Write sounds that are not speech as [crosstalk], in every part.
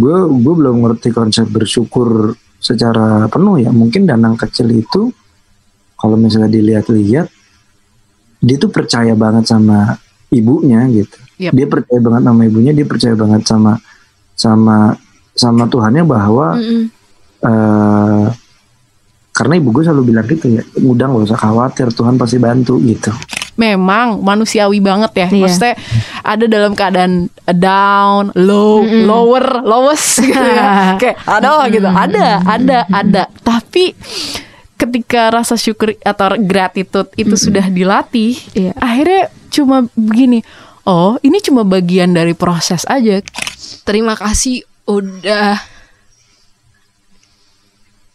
gue gue belum ngerti konsep bersyukur secara penuh ya mungkin danang kecil itu kalau misalnya dilihat-lihat dia tuh percaya banget sama ibunya gitu Yep. dia percaya banget sama ibunya dia percaya banget sama sama sama Tuhannya bahwa Mm-mm. eh karena ibu gue selalu bilang gitu ya udah nggak usah khawatir Tuhan pasti bantu gitu memang manusiawi banget ya. Iya. Maksudnya ada dalam keadaan down, low, lower, lowest [laughs] gitu ya. Kayak ada gitu, ada, ada, ada. Tapi ketika rasa syukur atau gratitude itu sudah dilatih, Iya. akhirnya cuma begini. Oh, ini cuma bagian dari proses aja. Terima kasih udah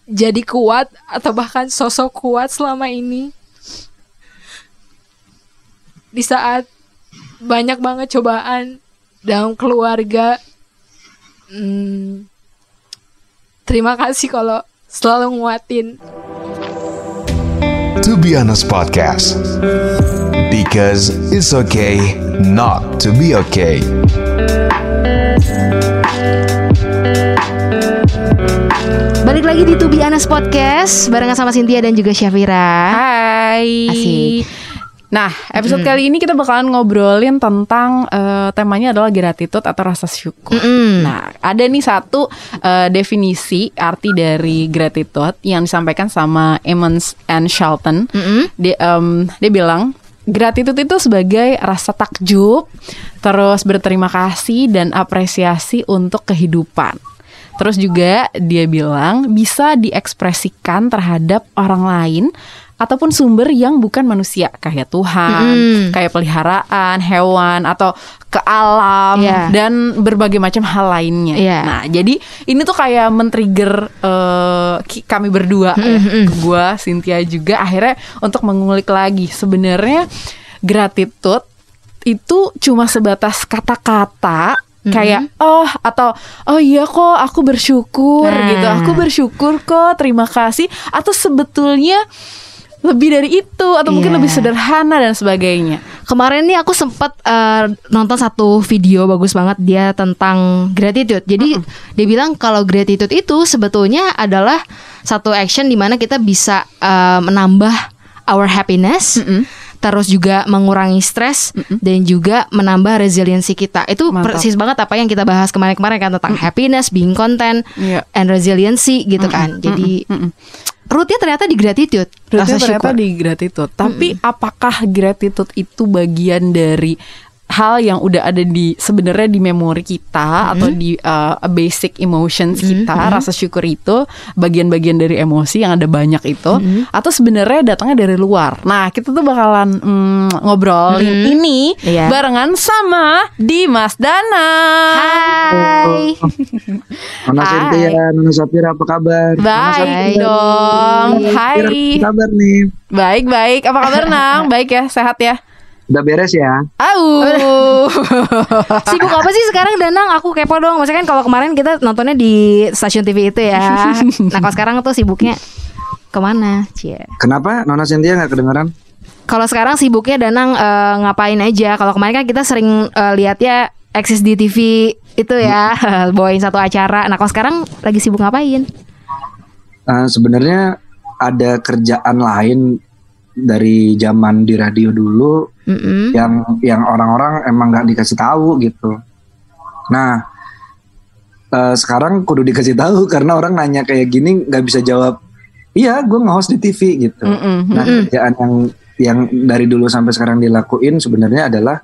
jadi kuat atau bahkan sosok kuat selama ini. Di saat banyak banget cobaan dalam keluarga. Hmm, terima kasih kalau selalu nguatin. To Be Honest Podcast. Because it's okay not to be okay. Balik lagi di To Be Honest Podcast barengan sama Cynthia dan juga Syafira. Hai. Asik. Nah, episode kali ini kita bakalan ngobrolin tentang eh, temanya adalah gratitude atau rasa syukur. Mm-mm. Nah, ada nih satu eh, definisi arti dari gratitude yang disampaikan sama Emmons and Shelton. Mm-mm. Dia, em, dia bilang gratitude itu sebagai rasa takjub, terus berterima kasih dan apresiasi untuk kehidupan. Terus juga dia bilang bisa diekspresikan terhadap orang lain ataupun sumber yang bukan manusia kayak Tuhan, Mm. kayak peliharaan, hewan atau ke alam Iya. dan berbagai macam hal lainnya. Iya. Nah, jadi ini tuh kayak men-trigger ki- kami berdua ya, ke gua, Cynthia juga akhirnya untuk mengulik lagi sebenarnya gratitude itu cuma sebatas kata-kata kayak oh atau oh iya kok aku bersyukur Nah. gitu aku bersyukur kok terima kasih atau sebetulnya lebih dari itu atau mungkin Iya. lebih sederhana dan sebagainya Kemarin nih aku sempat eh, nonton satu video bagus banget dia tentang gratitude. Jadi dia bilang kalau gratitude itu sebetulnya adalah satu action di mana kita bisa eh, menambah our happiness. Terus juga mengurangi stres dan juga menambah resiliensi kita. Itu Mantap. persis banget apa yang kita bahas kemarin-kemarin kan tentang happiness, being content, Iya. and resiliency gitu kan. Jadi rootnya ternyata di gratitude, rasa ternyata syukur. di gratitude. Tapi apakah gratitude itu bagian dari hal yang udah ada di sebenarnya di memori kita atau di uh, basic emotions kita rasa syukur itu bagian-bagian dari emosi yang ada banyak itu atau sebenarnya datangnya dari luar. Nah kita tuh bakalan mm, ngobrolin ini Iya. barengan sama Dimas Dana. Hai. Nona Hai. Cynthia, Nona Safira apa kabar? Baik dong. Hai. Apa kabar nih? Baik baik. Apa kabar Nang? Baik ya, sehat ya. Udah beres ya? Au. [laughs] Sibuk apa sih sekarang Danang? Aku kepo dong. Maksudnya kan kalau kemarin kita nontonnya di stasiun TV itu ya. [laughs] nah kalau sekarang tuh sibuknya ke mana? Cie. Kenapa Nona Cynthia nggak kedengeran? Kalau sekarang sibuknya Danang eh, ngapain aja? Kalau kemarin kan kita sering eh, lihat ya eksis di TV itu ya [laughs] bawain satu acara. Nah kalau sekarang lagi sibuk ngapain? Nah, sebenarnya ada kerjaan lain dari zaman di radio dulu Mm-mm. yang yang orang-orang emang nggak dikasih tahu gitu. Nah, eh, sekarang kudu dikasih tahu [laughs] karena orang nanya kayak gini nggak bisa jawab. Iya, gue nge-host di TV gitu. Mm-mm. Nah, kerjaan yang yang dari dulu sampai sekarang dilakuin sebenarnya adalah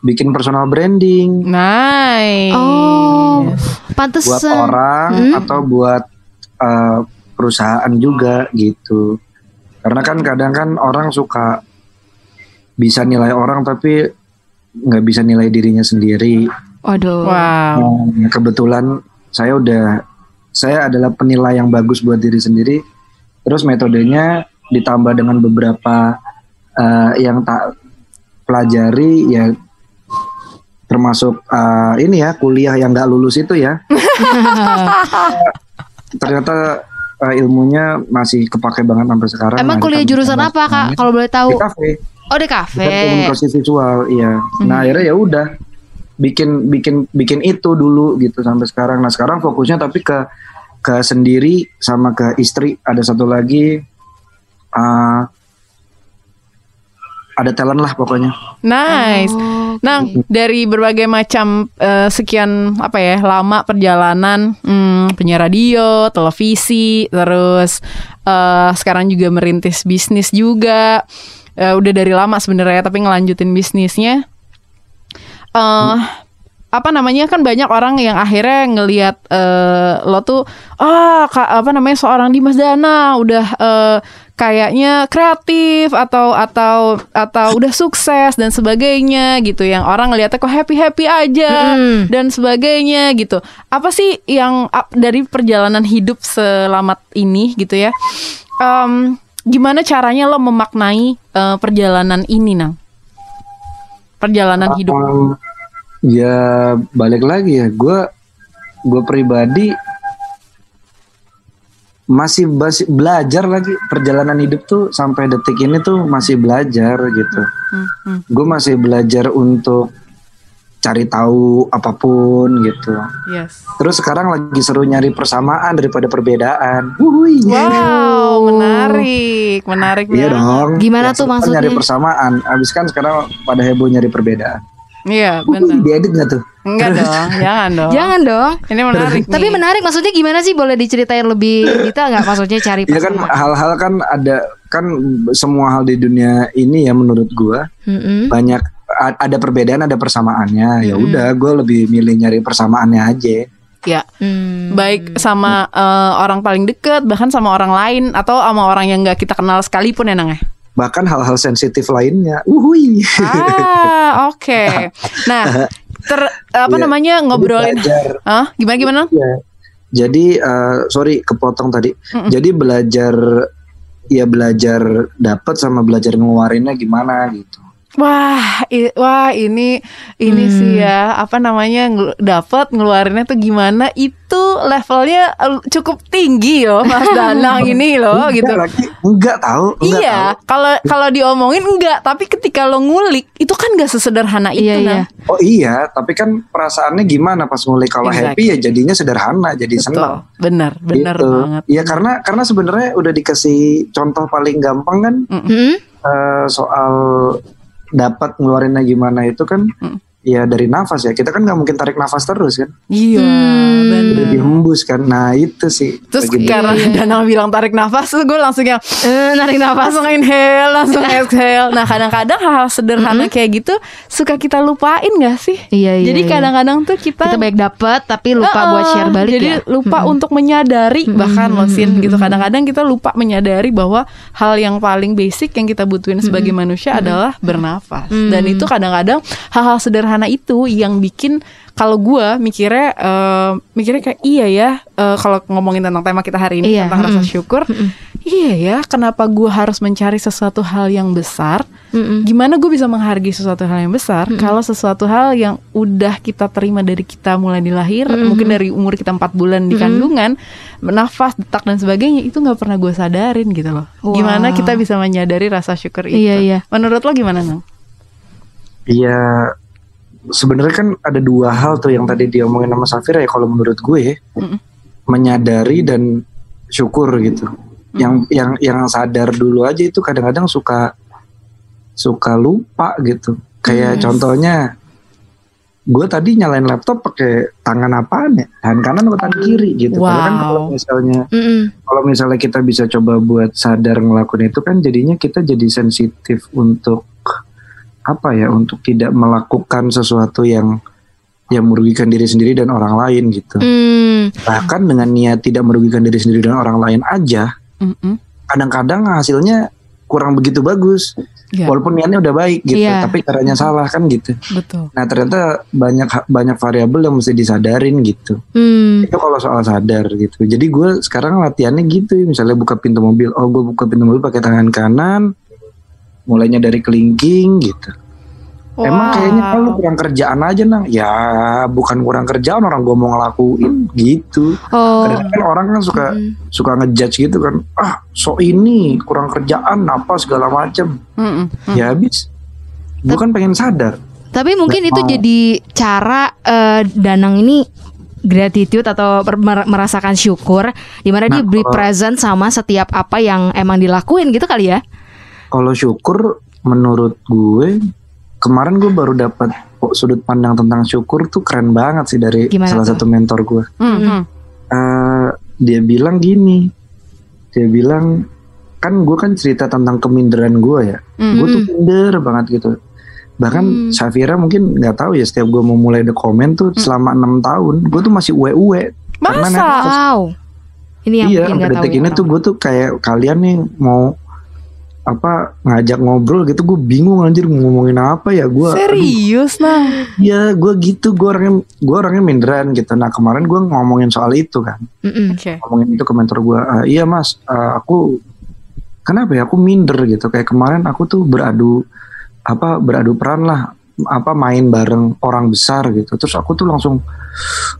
bikin personal branding Nice. Oh, buat pantesan. orang Hmm. atau buat eh, perusahaan juga gitu. Karena kan kadang kan orang suka bisa nilai orang tapi nggak bisa nilai dirinya sendiri. Waduh. Wow. Nah, kebetulan saya udah saya adalah penilai yang bagus buat diri sendiri. Terus metodenya ditambah dengan beberapa eh, yang tak pelajari ya termasuk eh, ini ya kuliah yang nggak lulus itu ya. [laughs] Ternyata eh, ilmunya masih kepake banget sampai sekarang. Emang Nah, kuliah jurusan apa kak? Kalau boleh tahu? Di kafe. Oh di kafe. komunikasi visual, iya. Nah akhirnya ya udah bikin bikin bikin itu dulu gitu sampai sekarang. Nah sekarang fokusnya tapi ke ke sendiri sama ke istri. Ada satu lagi uh, ada talent lah pokoknya. Nice. Nah, dari berbagai macam eh, sekian apa ya lama perjalanan hmm, penyiar radio, televisi, terus eh, sekarang juga merintis bisnis juga. Eh, udah dari lama sebenarnya, tapi ngelanjutin bisnisnya. eh apa namanya kan banyak orang yang akhirnya ngelihat eh, lo tuh ah ka- apa namanya seorang Dimas Dana udah eh, kayaknya kreatif atau atau atau udah sukses dan sebagainya gitu. Yang orang ngeliatnya kok happy happy aja Mm. dan sebagainya gitu. Apa sih yang dari perjalanan hidup selamat ini gitu ya? Em, gimana caranya lo memaknai eh, perjalanan ini nang? Perjalanan hidup. Um, ya balik lagi ya, gue gue pribadi masih basi- belajar lagi perjalanan hidup tuh sampai detik ini tuh masih belajar gitu. Hmm, hmm. Gue masih belajar untuk cari tahu apa pun gitu. yes Terus sekarang lagi seru nyari persamaan daripada perbedaan. Wuhui. Wow, menarik, menarik Iya dong. Gimana Yang tuh maksudnya? Nyari persamaan. Abis kan sekarang pada heboh nyari perbedaan. Iya, benar. diedit nggak tuh? Enggak dong, jangan dong. Jangan dong. Ini menarik. Tapi nih. menarik maksudnya gimana sih boleh diceritain lebih detail nggak maksudnya cari Iya kan hal-hal kan ada kan semua hal di dunia ini ya menurut gua Mm-mm. banyak ada perbedaan ada persamaannya ya udah gue lebih milih nyari persamaannya aja Ya, Hmm. baik sama eh, orang paling deket, bahkan sama orang lain atau sama orang yang nggak kita kenal sekalipun ya Nang ya. Bahkan hal-hal sensitif lainnya uhui Ah, oke. [laughs] Nah, ter apa Iya. namanya ngobrolin? Hah? Gimana gimana? ya jadi eh, sorry kepotong tadi jadi belajar ya belajar dapat sama belajar ngeluarinnya gimana gitu Wah, i- wah ini ini Hmm. sih ya apa namanya ngelu- dapat ngeluarinnya tuh gimana? Itu levelnya eh, cukup tinggi loh, Mas [laughs] Danang ini loh gitu. enggak lagi enggak tahu enggak Iya, kalau kalau diomongin enggak, tapi ketika lo ngulik itu kan gak sesederhana itu Iya, Nang. iya. oh iya tapi kan perasaannya gimana pas mulai kalau Exactly. happy ya jadinya sederhana jadi senang Betul, benar, benar Gitu. banget. Iya karena karena sebenarnya udah dikasih contoh paling gampang kan Mm-mm. eh, soal dapat ngeluarinnya gimana itu kan. Ya dari nafas ya kita kan nggak mungkin tarik nafas terus kan Iya, Hmm. benar. udah dihembus kan nah itu sih Terus karena Danang bilang tarik nafas, terus gue langsung yang Eh, narik nafas. langsung inhale, langsung [laughs] exhale. Nah kadang-kadang hal-hal sederhana kayak gitu suka kita lupain gak sih? Iya, iya, Jadi iya. kadang-kadang tuh kita, Kita baik dapat tapi lupa Heeh, buat share balik jadi ya. lupa untuk menyadari bahkan loh Sin gitu. Kadang-kadang kita lupa menyadari bahwa hal yang paling basic yang kita butuhin sebagai manusia adalah bernafas. Dan itu kadang-kadang hal-hal sederhana itu yang bikin kalau gua mikirnya eh, mikirnya kayak iya ya eh, kalau ngomongin tentang tema kita hari ini Iya, tentang rasa mm-mm. syukur. Iya ya, kenapa gua harus mencari sesuatu hal yang besar? Mm-mm. Gimana gue bisa menghargai sesuatu hal yang besar kalau sesuatu hal yang udah kita terima dari kita mulai dilahir, mungkin dari umur kita empat bulan di kandungan, nafas, detak dan sebagainya itu nggak pernah gue sadarin gitu loh. Wow. Gimana kita bisa menyadari rasa syukur itu? Iya, iya. Menurut lo gimana nang? Iya sebenarnya kan ada dua hal tuh yang tadi diomongin sama Safira ya kalau menurut gue ya, Mm-mm. menyadari dan syukur gitu yang yang yang sadar dulu aja itu kadang-kadang suka suka lupa gitu kayak Hmm. contohnya gue tadi nyalain laptop pakai tangan apaan ya tangan kanan atau tangan kiri gitu Padahal kan Wow. kalau misalnya Mm-mm. kalau misalnya kita bisa coba buat sadar ngelakuin itu kan jadinya kita jadi sensitif untuk apa ya untuk tidak melakukan sesuatu yang yang merugikan diri sendiri dan orang lain gitu Mm. bahkan dengan niat tidak merugikan diri sendiri dan orang lain aja kadang-kadang hasilnya kurang begitu bagus Ya. walaupun niatnya udah baik gitu Iya. tapi caranya salah kan gitu Betul. nah ternyata banyak banyak variabel yang mesti disadarin gitu Mm. itu kalau soal sadar gitu jadi gue sekarang latihannya gitu misalnya buka pintu mobil oh gue buka pintu mobil pakai tangan kanan mulainya dari kelingking gitu emang Wow. kayaknya kalau kurang kerjaan aja nang ya bukan kurang kerjaan orang gue mau ngelakuin gitu Oh. kadang-kadang orang kan suka Mm. suka ngejudge gitu kan ah so ini kurang kerjaan apa segala macem Mm-mm. Mm. ya habis gue kan pengen sadar Tapi mungkin itu mau. jadi cara eh, Danang ini gratitude atau merasakan syukur di mana dia Nah, be kalau- present sama setiap apa yang emang dilakuin gitu kali ya. Kalau syukur menurut gue kemarin gue baru dapat sudut pandang tentang syukur tuh keren banget sih dari Gimana salah tuh? satu mentor gue. Mhm. Eh, dia bilang gini, dia bilang kan gue kan cerita tentang keminderan gue ya, Hmm. gue tuh minder banget gitu. Bahkan Hmm. Safira mungkin nggak tahu ya setiap gue mau mulai the komen tuh selama enam tahun, gue tuh masih uwe-uwe. Karena Masa? Wow. Ini yang iya, mungkin sampai detik ya ini tuh orang. gue tuh kayak kalian nih mau apa ngajak ngobrol gitu gue bingung anjir ngomongin apa ya gue Serius nah. ya gue gitu gue orangnya gue orangnya minderan gitu nah kemarin gue ngomongin soal itu kan Mm-mm. Oke. ngomongin itu ke mentor gue "Ah, iya mas ah, aku kenapa ya aku minder gitu kayak kemarin aku tuh beradu apa beradu peran lah apa main bareng orang besar gitu terus aku tuh langsung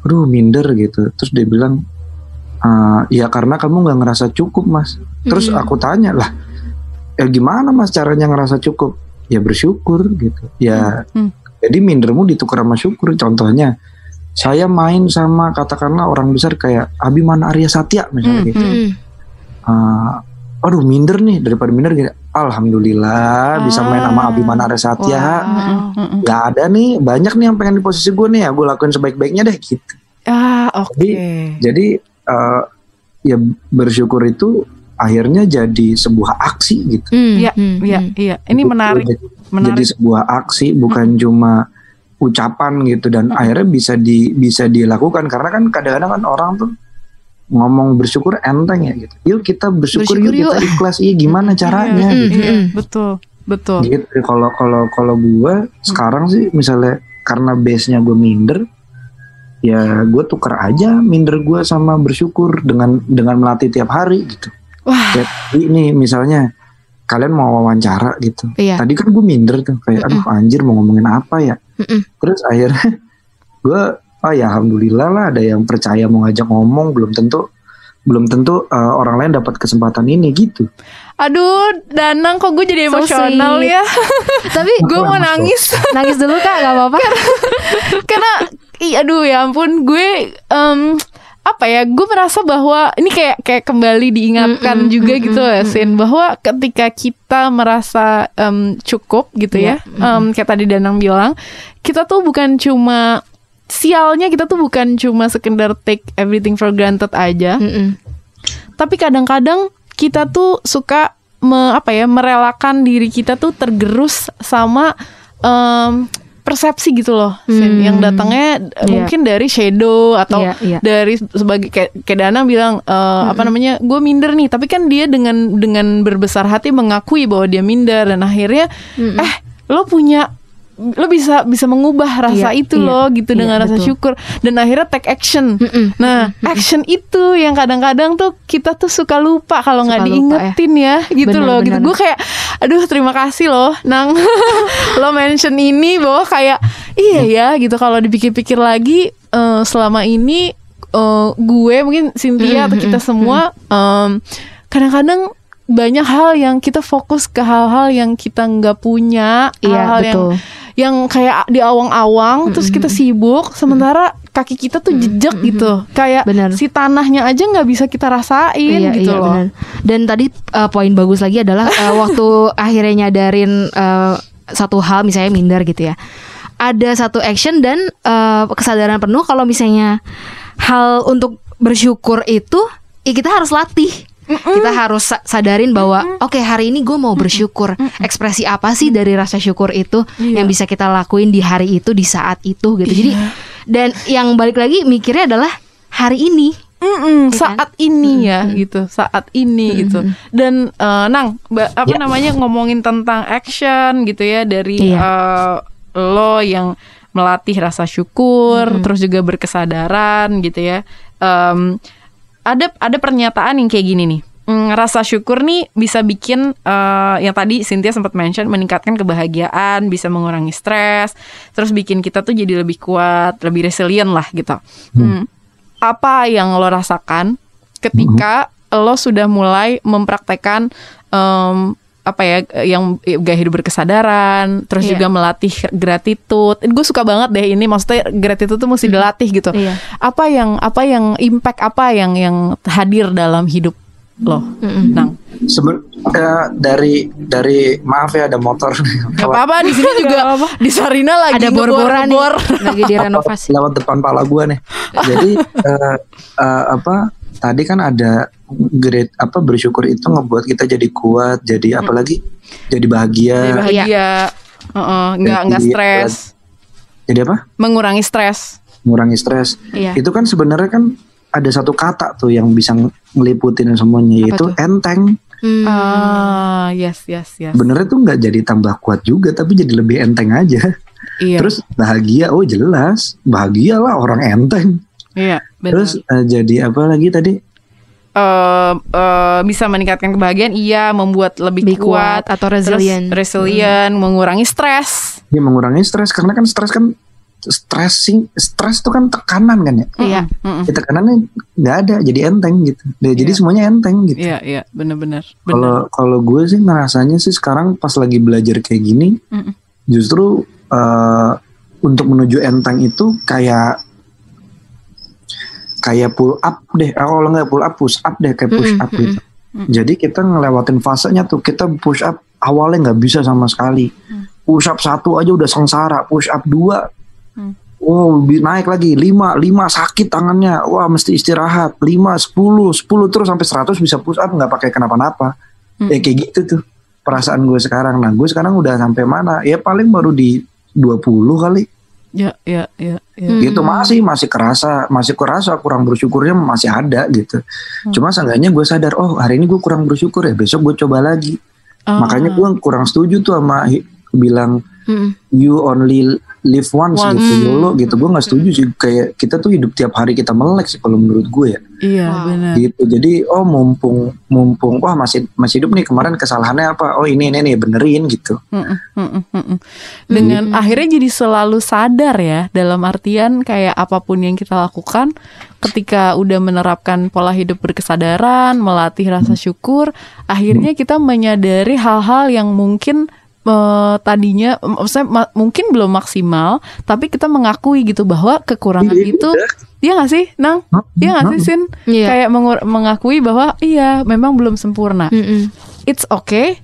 aduh minder gitu terus dia bilang "Ah, ya karena kamu nggak ngerasa cukup mas terus Mm-mm. aku tanya lah ya gimana mas caranya ngerasa cukup ya bersyukur gitu ya Hmm. jadi mindermu ditukar sama syukur contohnya saya main sama katakanlah orang besar kayak Abimana Arya Satya misalnya Hmm, gitu Mm-mm. Ah, aduh minder nih daripada minder gitu alhamdulillah bisa main sama Ah. Abimana Arya Satya Wah. Mhm. nggak ada nih banyak nih yang pengen di posisi gue nih ya gue lakuin sebaik-baiknya deh gitu Ah, oke. jadi eh, ya bersyukur itu akhirnya jadi sebuah aksi gitu Mm, Iya, mm, Iya, mm. iya. Ini Gitu. menarik, jadi, jadi menarik. sebuah aksi bukan cuma ucapan gitu dan akhirnya bisa di bisa dilakukan karena kan kadang-kadang kan orang tuh ngomong bersyukur enteng ya gitu yuk kita bersyukur, Bersyukur yuk, kita yuk. ikhlas iya gimana caranya Iya, gitu Mm-mm. betul, betul. gitu kalau kalau kalau gue sekarang sih misalnya karena base nya gue minder ya gue tuker aja minder gue sama bersyukur dengan dengan melatih tiap hari gitu Wah. tadi nih misalnya kalian mau wawancara gitu Iya. tadi kan gue minder tuh kayak aduh anjir mau ngomongin apa ya Mm-mm. terus akhirnya [laughs] gue oh ya alhamdulillah lah ada yang percaya mau ngajak ngomong belum tentu belum tentu uh, orang lain dapat kesempatan ini gitu Aduh, Danang kok gue jadi So emosional sweet. ya. [laughs] Tapi gue mau nangis [laughs] nangis dulu kak, gak apa-apa. karena ih, aduh ya ampun gue em, apa ya gue merasa bahwa ini kayak kayak kembali diingatkan Mm-mm, juga mm-mm, gitu ya Sin bahwa ketika kita merasa em, cukup gitu ya em, kayak tadi Danang bilang kita tuh bukan cuma sialnya kita tuh bukan cuma sekedar take everything for granted aja. Mm-mm. tapi kadang-kadang kita tuh suka me- apa ya merelakan diri kita tuh tergerus sama em, persepsi gitu loh. Hmm. yang datangnya Iya. mungkin dari shadow atau Iya, iya. dari sebagai kayak, kayak Dana bilang eh, apa namanya gue minder nih tapi kan dia dengan dengan berbesar hati mengakui bahwa dia minder dan akhirnya eh lo punya lo bisa bisa mengubah rasa Iya, itu iya, loh gitu iya, dengan rasa betul. syukur. Dan akhirnya take action. Mm-mm, nah action itu yang kadang-kadang tuh kita tuh suka lupa kalau nggak diingetin ya, gitu Benar, loh gitu. gue kayak aduh terima kasih loh nang. [laughs] Lo mention ini bahwa kayak iya ya gitu. Kalau dipikir-pikir lagi eh, selama ini eh, gue mungkin Cynthia atau kita semua em, kadang-kadang banyak hal yang kita fokus ke hal-hal yang kita nggak punya Iya, hal-hal yang betul. yang kayak di awang-awang terus kita sibuk sementara kaki kita tuh jejak gitu kayak Benar. si tanahnya aja nggak bisa kita rasain Iya, gitu iya, loh benar. Dan tadi uh, poin bagus lagi adalah uh, [laughs] waktu akhirnya nyadarin uh, satu hal misalnya minder gitu ya. Ada satu action dan uh, kesadaran penuh kalau misalnya hal untuk bersyukur itu ya kita harus latih. Kita harus sa- sadarin bahwa oke hari ini gue mau bersyukur. Ekspresi apa sih dari rasa syukur itu Iya. yang bisa kita lakuin di hari itu di saat itu gitu. Jadi dan yang balik lagi mikirnya adalah hari ini. Mm-mm, Iya kan? saat ini ya gitu saat ini gitu dan eh, nang ba- apa Ya. namanya ngomongin tentang action gitu ya dari Iya. eh, lo yang melatih rasa syukur terus juga berkesadaran gitu ya Em, ada ada pernyataan yang kayak gini nih Mm, rasa syukur nih bisa bikin eh, yang tadi Cynthia sempat mention meningkatkan kebahagiaan, bisa mengurangi stres, terus bikin kita tuh jadi lebih kuat, lebih resilient lah gitu. Hmm. Apa yang lo rasakan ketika lo sudah mulai mempraktekkan em, apa ya yang gaya hidup berkesadaran, terus Iya. juga melatih gratitude. Gue suka banget deh ini maksudnya gratitude tuh mesti dilatih gitu. Iya. Apa yang apa yang impact apa yang yang hadir dalam hidup lo? Nang. Seben- eh, dari dari maaf ya ada motor Gak apa-apa di sini juga di Sarina lagi Ada bor-boran nih, ngebor-bor. lagi direnovasi. lewat depan pala gua nih. Jadi [laughs] eh, eh, apa tadi kan ada great apa bersyukur itu ngebuat kita jadi kuat, jadi apalagi jadi bahagia. Jadi bahagia. Heeh, nggak nggak Jadi, stres. Jadi apa? Mengurangi stres. Mengurangi stres. Iya. Itu kan sebenarnya kan ada satu kata tuh yang bisa ngeliputin semuanya Apa yaitu tuh? enteng. Hmm. Ah, yes yes yes. Benernya tuh nggak jadi tambah kuat juga, tapi jadi lebih enteng aja. Iya. Terus bahagia, oh jelas bahagia lah orang enteng. iya, benar. Terus eh, jadi apa lagi tadi? eh eh, bisa meningkatkan kebahagiaan, iya, membuat lebih, Lebih kuat kuat, atau terus resilient. resilient, mengurangi stres. Dia mengurangi stres karena kan stres kan stressing, stres itu kan tekanan kan ya. Iya. Mm-mm. Ya, tekanannya nggak ada, jadi enteng gitu. Ya, Jadi Iya. semuanya enteng gitu. Iya, iya, benar-benar. Benar. Kalau kalau gue sih ngerasanya sih sekarang pas lagi belajar kayak gini, Mm-mm. justru eh, untuk menuju enteng itu kayak kayak pull up deh. Eh, kalau nggak pull up, push up deh kayak push up gitu. Jadi kita ngelewatin fasenya tuh kita push up awalnya nggak bisa sama sekali. Push up satu aja udah sengsara, push up dua, wow bi- naik lagi lima, lima sakit tangannya, wah mesti istirahat, lima, sepuluh, sepuluh terus sampai 100 bisa push up nggak pakai kenapa-napa. Ya kayak gitu tuh perasaan gue sekarang. Nah gue sekarang udah sampai mana? Ya paling baru di 20 kali. Ya, ya, ya, ya. Hmm. Gitu masih masih kerasa, masih kerasa kurang bersyukurnya masih ada gitu. Hmm. Cuma seenggaknya gue sadar, oh hari ini gue kurang bersyukur ya, besok gue coba lagi. Ah. Makanya gue kurang setuju tuh sama bilang Mm-mm. you only live once, Once. gitu, YOLO gitu. Gue nggak setuju sih. Kayak kita tuh hidup tiap hari kita melek sih kalau menurut gue ya. Iya, Wow. benar. Gitu. Jadi oh mumpung mumpung wah masih masih hidup nih kemarin kesalahannya apa? Oh ini ini nih benerin gitu. Mm-mm, mm-mm. Dengan Hmm. akhirnya jadi selalu sadar ya dalam artian kayak apa pun yang kita lakukan ketika udah menerapkan pola hidup berkesadaran, melatih rasa syukur, akhirnya kita menyadari hal-hal yang mungkin eh, tadinya maksudnya ma- mungkin belum maksimal, tapi kita mengakui gitu bahwa kekurangan Iya, itu udah. Iya gak sih, Nang? Hah? Iya gak sih, Sin? Iya. Kayak mengur- mengakui bahwa iya memang belum sempurna Mm-mm. it's okay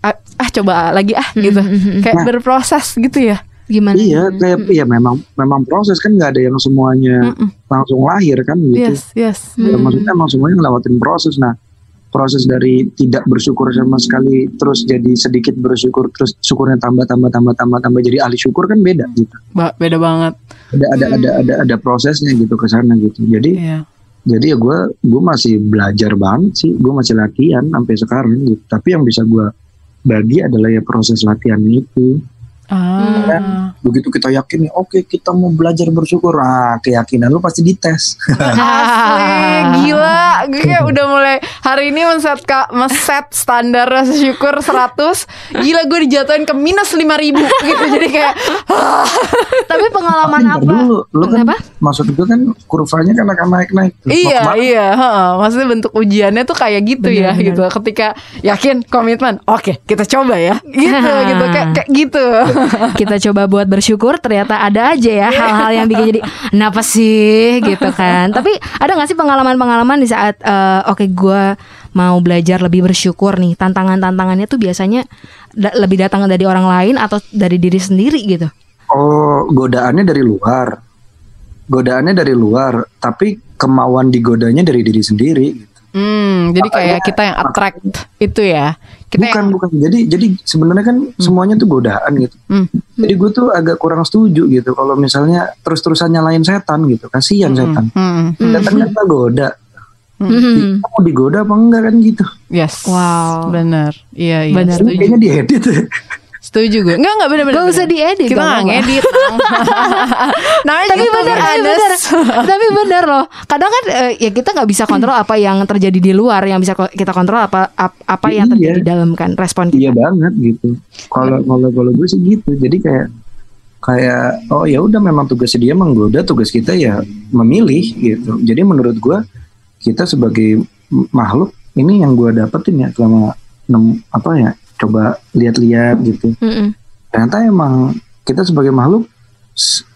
ah, ah, coba lagi ah gitu hmm, hmm. kayak Nah. berproses gitu ya Gimana? Iya, kayak iya memang memang proses kan nggak ada yang semuanya Mm-mm. langsung lahir kan gitu. yes yes Ya, Hmm. maksudnya emang semuanya ngelewatin proses. Nah, proses dari tidak bersyukur sama sekali terus jadi sedikit bersyukur terus syukurnya tambah tambah tambah tambah tambah jadi ahli syukur kan beda gitu. Ba- beda banget Ada ada ada ada ada prosesnya gitu ke sana gitu. Jadi iya jadi ya gue gue masih belajar banget sih. Gue masih latihan sampai sekarang gitu. Tapi yang bisa gue bagi adalah ya proses latihan itu. Ah Begitu kita yakin oke kita mau belajar bersyukur. Ah, keyakinan lu pasti dites. [laughs] Asli gila gue kayak udah mulai hari ini men-set ka- men-set standar rasa syukur 100 gila gue dijatuhin ke minus 5000 ribu gitu jadi kayak Tapi pengalaman Tapi apa? Dulu, lu kan Kenapa? maksud itu kan kurvanya kan akan naik-naik. tuh. Mau Iya iya heeh. Maksudnya bentuk ujiannya tuh kayak gitu ya Benar-benar. gitu Ketika yakin komitmen Oke kita coba ya Gitu gitu kayak, kayak gitu [laughs] kita coba buat bersyukur ternyata ada aja ya hal-hal yang bikin jadi kenapa sih gitu kan tapi ada nggak sih pengalaman-pengalaman di saat eh, oke gue mau belajar lebih bersyukur nih tantangan-tantangannya tuh biasanya da- lebih datang dari orang lain atau dari diri sendiri gitu Oh, godaannya dari luar. Godaannya dari luar, tapi kemauan digodanya dari diri sendiri. Hmm, jadi kayak kita yang attract itu ya. Kita bukan, yang bukan. Jadi, jadi sebenarnya kan semuanya tuh godaan gitu. Hmm. Jadi gue tuh agak kurang setuju gitu. Kalau misalnya terus-terusan nyalain setan gitu, kasihan setan. Hmm, Setan kan tak goda. Hmm. Kita mau digoda apa enggak kan gitu. yes. Wow. Bener. Iya, iya. Bener. Ini Setuju. kayaknya diedit. [laughs] Setuju gue. Enggak, enggak bener-bener. Gak usah diedit Kita gak ngedit. [laughs] Namanya tapi juga bener, tapi bener, tapi bener loh. Kadang kan eh, ya kita nggak bisa kontrol apa yang terjadi di luar, yang bisa kita kontrol apa ap- apa yang Iya. terjadi di dalam kan respon Iya kita. banget gitu. Kalau kalau kalau gue sih gitu. Jadi kayak kayak oh ya udah memang tugas dia menggoda, tugas kita ya memilih gitu. Jadi menurut gue kita sebagai makhluk ini yang gue dapetin ya selama enam apa ya coba lihat-lihat gitu Mm-mm. ternyata emang kita sebagai makhluk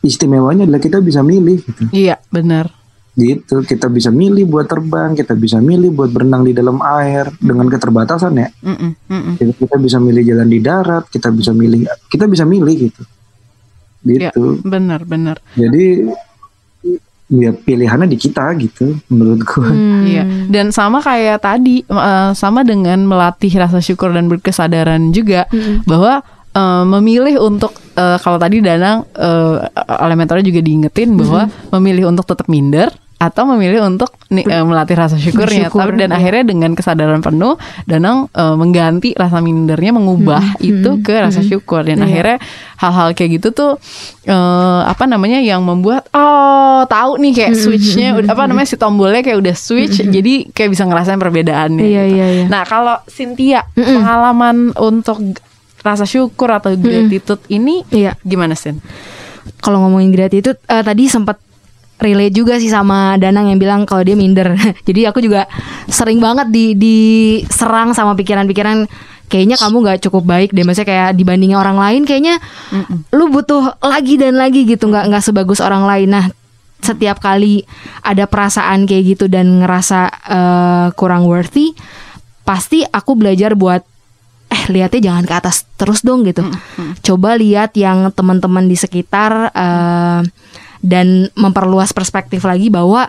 istimewanya adalah kita bisa milih gitu Iya, benar. gitu kita bisa milih buat terbang kita bisa milih buat berenang di dalam air dengan keterbatasan ya Mm-mm, mm-mm. kita, kita bisa milih jalan di darat kita bisa milih kita bisa milih gitu Iya, gitu benar, benar. jadi ya pilihannya di kita gitu menurutku Hmm. Iya, dan sama kayak tadi, eh, sama dengan melatih rasa syukur dan berkesadaran juga bahwa eh, memilih untuk eh, kalau tadi Danang eh, oleh mentornya juga diingetin bahwa memilih untuk tetap minder atau memilih untuk ni- eh, melatih rasa syukurnya. Bersyukur, Tapi dan iya. akhirnya dengan kesadaran penuh, Danang eh, mengganti rasa mindernya, mengubah itu ke rasa syukur. Dan Iya. akhirnya hal-hal kayak gitu tuh eh, apa namanya yang membuat oh tahu nih kayak switchnya udah- apa namanya si tombolnya kayak udah switch, jadi kayak bisa ngerasain perbedaannya. Iya, gitu. iya, iya. Nah kalau Cynthia pengalaman untuk rasa syukur atau gratitude ini Iya. gimana Sin? kalau ngomongin gratitude eh, tadi sempat relate juga sih sama Danang yang bilang kalau dia minder. [laughs] Jadi aku juga sering banget di diserang sama pikiran-pikiran kayaknya kamu nggak cukup baik deh maksudnya kayak dibandingin orang lain kayaknya lu butuh lagi dan lagi gitu nggak nggak sebagus orang lain. Nah, setiap kali ada perasaan kayak gitu dan ngerasa eh, kurang worthy, pasti aku belajar buat eh lihatnya jangan ke atas terus dong gitu. Coba lihat yang teman-teman di sekitar eh, dan memperluas perspektif lagi bahwa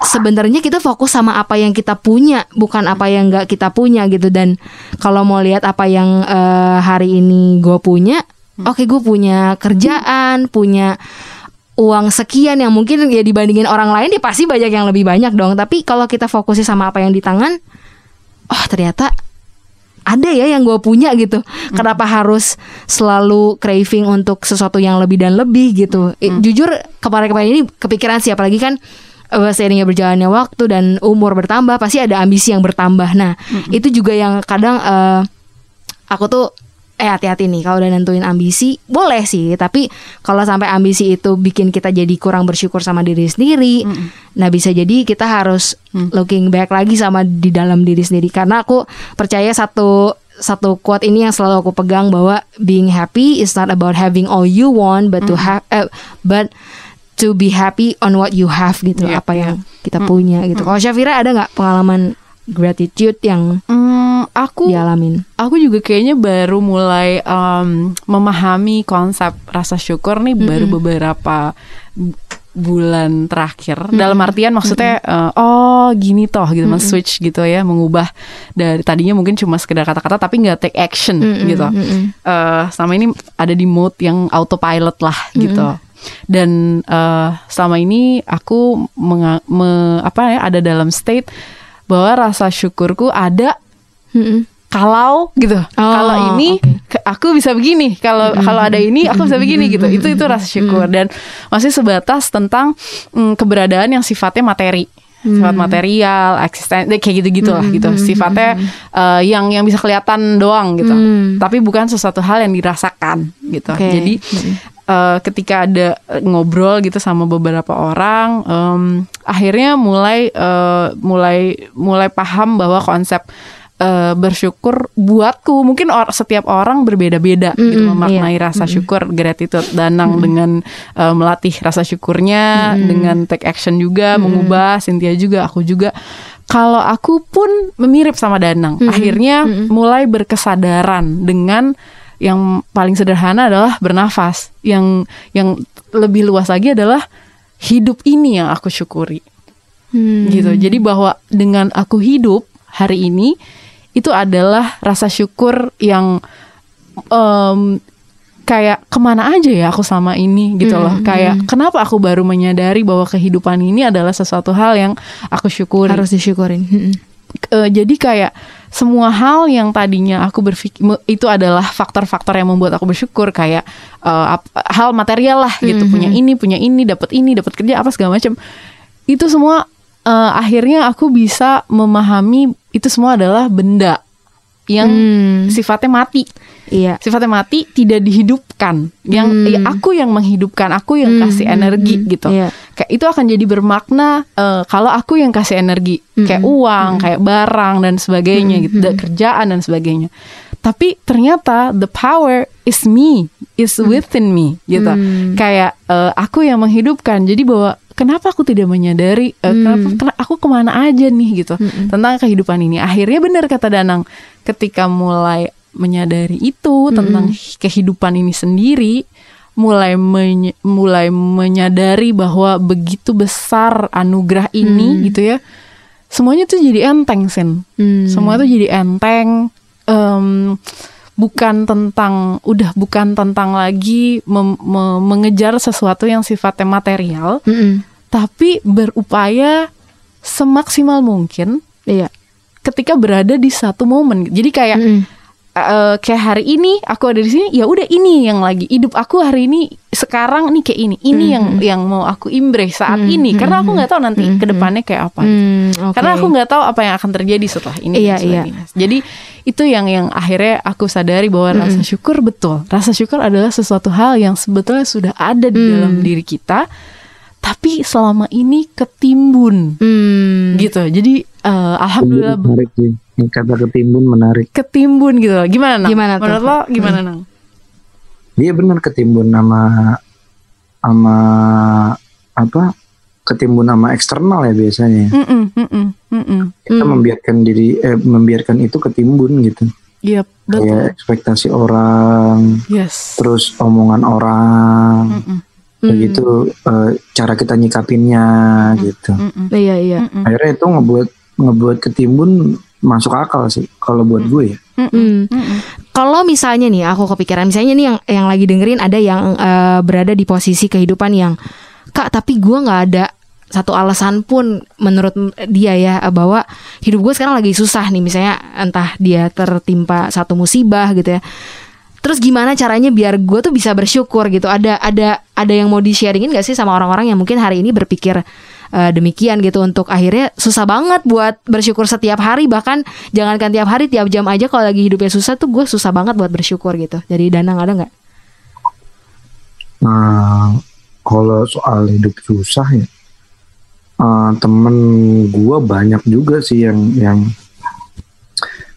sebenarnya kita fokus sama apa yang kita punya bukan apa yang nggak kita punya gitu. Dan kalau mau lihat apa yang eh, hari ini gue punya oke gue punya kerjaan punya uang sekian yang mungkin ya dibandingin orang lain dia pasti banyak yang lebih banyak dong. Tapi kalau kita fokusnya sama apa yang di tangan oh ternyata ada ya yang gue punya gitu. Kenapa harus selalu craving untuk sesuatu yang lebih dan lebih gitu? Eh, Jujur kemarin-kemarin ini kepikiran sih apalagi kan eh, seiringnya berjalannya waktu dan umur bertambah pasti ada ambisi yang bertambah. Nah itu juga yang kadang eh, aku tuh eh hati-hati nih kalau udah nentuin ambisi boleh sih tapi kalau sampai ambisi itu bikin kita jadi kurang bersyukur sama diri sendiri nah bisa jadi kita harus looking back lagi sama di dalam diri sendiri. Karena aku percaya satu satu quote ini yang selalu aku pegang bahwa being happy is not about having all you want but to have eh, but to be happy on what you have gitu Iya, apa iya. yang kita punya gitu. Kalau Syafira ada nggak pengalaman gratitude yang Hmm, aku dialamin. aku juga kayaknya baru mulai em, memahami konsep rasa syukur nih baru beberapa bu- bulan terakhir. Dalam artian maksudnya eh, oh gini toh gitu mas switch gitu ya mengubah dari tadinya mungkin cuma sekedar kata-kata tapi nggak take action gitu. Eh, selama ini ada di mode yang autopilot lah gitu. Dan eh, selama ini aku menga- me- apa ya ada dalam state bahwa rasa syukurku ada Mm-mm. kalau gitu. Kalau ini ke- aku bisa begini. Kalau kalau ada ini aku bisa begini gitu. Itu itu rasa syukur. Dan masih sebatas tentang mm, keberadaan yang sifatnya materi. Sifat material eksisten kayak gitu gitu lah gitu. sifatnya eh, yang yang bisa kelihatan doang gitu. Tapi bukan sesuatu hal yang dirasakan gitu. Oke. jadi eh, ketika ada eh, ngobrol gitu sama beberapa orang em, akhirnya mulai eh, mulai mulai paham bahwa konsep eh, bersyukur buatku mungkin or, setiap orang berbeda-beda gitu Mm-mm, memaknai iya. rasa syukur gratitude danang dengan eh, melatih rasa syukurnya dengan take action juga mengubah Cynthia juga aku juga. Kalau aku pun mirip sama Danang akhirnya mulai berkesadaran dengan yang paling sederhana adalah bernafas yang yang lebih luas lagi adalah hidup ini yang aku syukuri Hmm. gitu. Jadi bahwa dengan aku hidup hari ini itu adalah rasa syukur yang em, kayak ke mana aja ya aku sama ini gitu loh. Kayak kenapa aku baru menyadari bahwa kehidupan ini adalah sesuatu hal yang aku syukuri. harus disyukurin. Eh, jadi kayak semua hal yang tadinya aku berpikir itu adalah faktor-faktor yang membuat aku bersyukur kayak eh, ap- hal material lah gitu punya ini punya ini dapat ini dapat kerja apa segala macam itu semua eh, akhirnya aku bisa memahami itu semua adalah benda yang Hmm. sifatnya mati Iya. sifatnya mati tidak dihidupkan yang Hmm. ya aku yang menghidupkan aku yang kasih energi gitu Iya. Kayak itu akan jadi bermakna eh, kalau aku yang kasih energi kayak Hmm. uang kayak barang dan sebagainya gitu da- kerjaan dan sebagainya. Tapi ternyata the power is me is within me gitu. Kayak eh, aku yang menghidupkan. Jadi bahwa kenapa aku tidak menyadari eh, kenapa kena- aku ke mana aja nih gitu tentang kehidupan ini. Akhirnya benar kata Danang ketika mulai menyadari itu tentang kehidupan ini sendiri mulai menye- mulai menyadari bahwa begitu besar anugerah ini gitu ya semuanya tuh jadi enteng sen Hmm. semua tuh jadi enteng em, bukan tentang udah bukan tentang lagi mem- me- mengejar sesuatu yang sifatnya material Mm-mm. tapi berupaya semaksimal mungkin Iya. ketika berada di satu momen jadi kayak Mm-mm. Eh, kayak hari ini aku ada di sini ya udah ini yang lagi hidup aku hari ini sekarang nih kayak ini. Ini yang yang mau aku embrace saat ini. Karena aku nggak tahu nanti ke depannya kayak apa Hmm, oke. karena aku nggak tahu apa yang akan terjadi setelah ini Iya, sebagainya. jadi itu yang yang akhirnya aku sadari bahwa rasa syukur betul. Rasa syukur adalah sesuatu hal yang sebetulnya sudah ada di dalam diri kita tapi selama ini ketimbun. Hmm. gitu. Jadi eh, alhamdulillah menarik sih. Ini kata ketimbun menarik ketimbun gitu loh. Gimana Nang? Gimana tuh? Menurut lo gimana Nang? dia benar ketimbun sama sama apa ketimbun sama eksternal ya biasanya Mm-mm, mm-mm, mm-mm. kita membiarkan diri eh, membiarkan itu ketimbun gitu Iya betul. kayak ekspektasi orang Yes. terus omongan orang Mm-mm, begitu eh, cara kita nyikapinnya gitu mm-mm, Iya iya. mm-mm, akhirnya itu ngebuat ngebuat ketimbun masuk akal sih kalau buat gue ya Hmm. mm-mm. Kalau misalnya nih aku kepikiran misalnya nih yang yang lagi dengerin ada yang eh, berada di posisi kehidupan yang kak tapi gua nggak ada satu alasan pun menurut dia ya bahwa hidup gue sekarang lagi susah nih misalnya entah dia tertimpa satu musibah gitu ya. Terus gimana caranya biar gue tuh bisa bersyukur gitu? Ada ada ada yang mau di sharingin gak sih sama orang-orang yang mungkin hari ini berpikir eh, demikian gitu untuk akhirnya susah banget buat bersyukur setiap hari bahkan jangankan tiap hari tiap jam aja kalau lagi hidupnya susah tuh gue susah banget buat bersyukur gitu. Jadi Danang ada nggak? Nah, kalau soal hidup susah ya, eh, temen gue banyak juga sih yang yang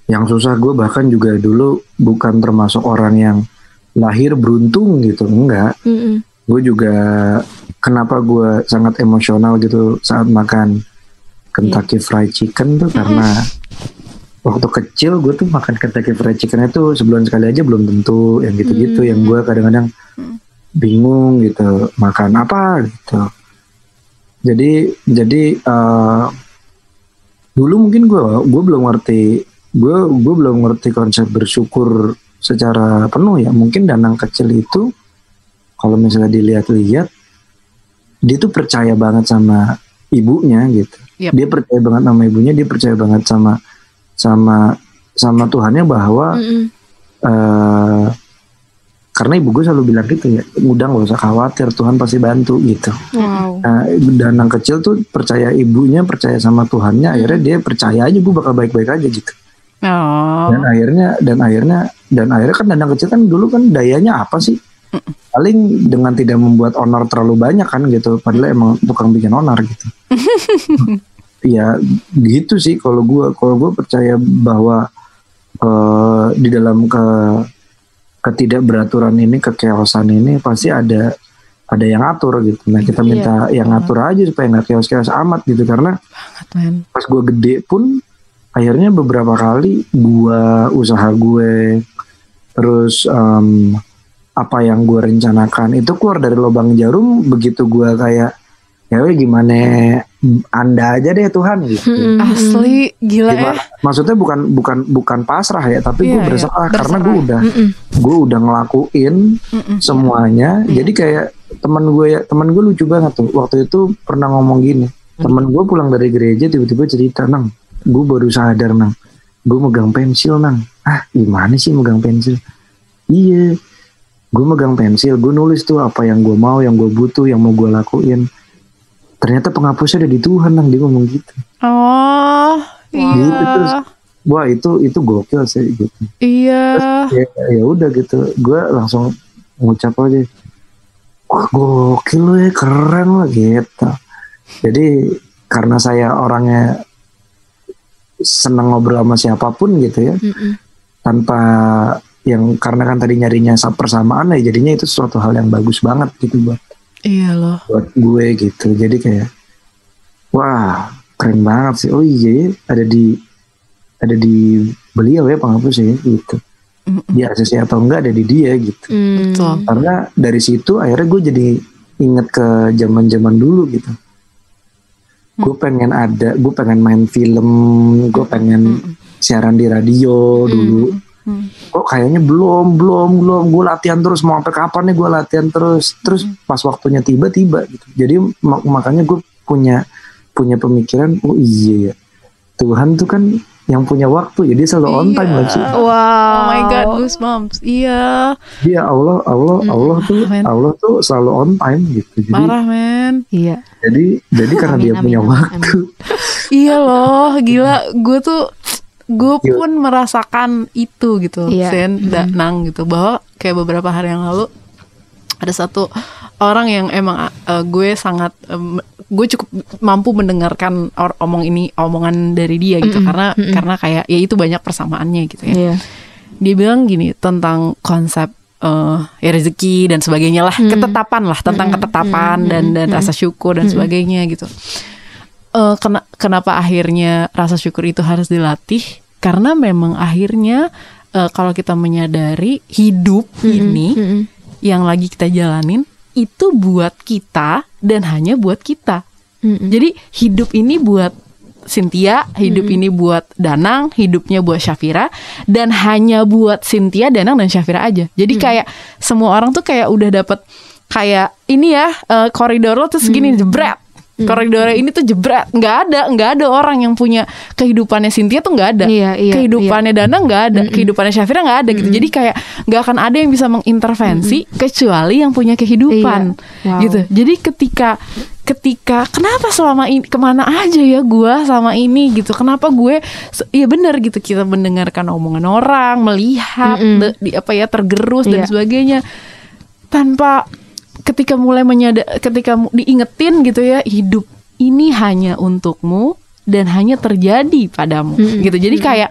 yang susah. Gue bahkan juga dulu bukan termasuk orang yang lahir beruntung gitu, enggak. Mm-mm. Gue juga kenapa gue sangat emosional gitu saat makan Kentucky Fried Chicken tuh karena waktu kecil gue tuh makan Kentucky Fried Chicken itu sebulan sekali aja belum tentu yang gitu-gitu yang gue kadang-kadang bingung gitu makan apa gitu. Jadi jadi eh, dulu mungkin gue gue belum ngerti gue gue belum ngerti konsep bersyukur secara penuh ya. Mungkin danang kecil itu kalau misalnya dilihat-lihat dia tuh percaya banget sama ibunya gitu Yap. dia percaya banget sama ibunya dia percaya banget sama sama sama Tuhannya bahwa Mm-mm. eh karena ibu gue selalu bilang gitu ya udah nggak usah khawatir Tuhan pasti bantu gitu Wow. nah, dan yang kecil tuh percaya ibunya percaya sama Tuhannya akhirnya dia percaya aja gue bakal baik-baik aja gitu Oh. dan akhirnya dan akhirnya dan akhirnya kan Danang kecil kan dulu kan dayanya apa sih paling dengan tidak membuat honor terlalu banyak kan gitu. Padahal emang tukang bikin honor gitu. [laughs] Ya gitu sih kalau gue kalau gue percaya bahwa eh, di dalam ke ketidakberaturan ini kekeosan ini pasti ada ada yang atur gitu. Nah kita minta yang atur aja supaya nggak keos-keos amat gitu. Karena Banget, pas gue gede pun akhirnya beberapa kali gua usaha gue terus em, apa yang gue rencanakan. Itu keluar dari lubang jarum begitu gua kayak ya weh, gimana anda aja deh Tuhan gitu. Asli gila ya. Maksudnya bukan bukan bukan pasrah ya tapi gue Iya, iya, berserah karena berserah. gue udah gue udah ngelakuin semuanya. Jadi kayak teman gue ya teman gue lucu banget tuh. Waktu itu pernah ngomong gini teman gue pulang dari gereja tiba-tiba cerita nang gue baru sadar nang. Gue megang pensil nang. Ah gimana sih megang pensil? Iya gue megang pensil gue nulis tuh apa yang gue mau yang gue butuh yang mau gue lakuin ternyata penghapusnya ada di Tuhan nang dia ngomong gitu Oh. Gitu, terus Iya. wah itu itu gokil sih gitu Iya. ya ya udah gitu gue langsung ngucap aja wah gokil lu ya keren lah gitu jadi karena saya orangnya senang ngobrol sama siapa pun gitu ya Mm-mm. tanpa yang karena kan tadi nyarinya sa- persamaan ya jadinya itu suatu hal yang bagus banget gitu buat Iya loh. buat gue gitu. Jadi kayak wah keren banget sih. Oh iya ya, ada di ada di beliau ya penghapus ya gitu. Di ACC atau enggak ada di dia gitu. Betul. karena dari situ akhirnya gue jadi inget ke zaman zaman dulu gitu. Gue pengen ada gue pengen main film gue pengen siaran di radio dulu kok kayaknya belum belum belum. Gue latihan terus. Mau sampai kapan nih gue latihan terus? Terus pas waktunya tiba tiba gitu. Jadi mak- makanya gue punya punya pemikiran oh iya ya. Tuhan tuh kan yang punya waktu ya. Dia selalu on time lah sih Oh Wow. my god, goosebumps. Iya, dia Allah Allah Allah tuh men. Allah tuh selalu on time gitu. Jadi parah men. Iya. jadi jadi karena Amin, dia amin, punya amin, waktu. Iya loh, gila. Gue tuh gue pun merasakan itu gitu, Iya. Sen, Danang gitu. Bahwa kayak beberapa hari yang lalu ada satu orang yang emang uh, gue sangat um, gue cukup mampu mendengarkan or- omong ini omongan dari dia gitu. Karena karena kayak ya itu banyak persamaannya gitu ya. Iya. Dia bilang gini tentang konsep eh ya rezeki dan sebagainya lah, ketetapan lah tentang ketetapan dan dan rasa syukur dan sebagainya gitu. Eh, kena- kenapa akhirnya rasa syukur itu harus dilatih? Karena memang akhirnya eh, kalau kita menyadari hidup ini yang lagi kita jalanin itu buat kita dan hanya buat kita. Jadi hidup ini buat Cynthia, hidup ini buat Danang, hidupnya buat Syafira dan hanya buat Cynthia, Danang dan Syafira aja. Jadi kayak semua orang tuh kayak udah dapet kayak ini ya eh, koridor lo terus gini jebret. Koridornya ini tuh jebret, nggak ada, nggak ada orang yang punya kehidupannya Cynthia tuh nggak ada, Iya, iya, kehidupannya Danang nggak ada, kehidupannya Syafira nggak ada gitu. Jadi kayak nggak akan ada yang bisa mengintervensi kecuali yang punya kehidupan, Iya. Wow. gitu. Jadi ketika ketika kenapa selama ini ke mana aja ya gua sama ini gitu kenapa gue iya benar gitu kita mendengarkan omongan orang melihat de- di apa ya tergerus dan Iya. sebagainya tanpa ketika mulai menyadar ketika diingetin gitu ya hidup ini hanya untukmu dan hanya terjadi padamu gitu. Jadi kayak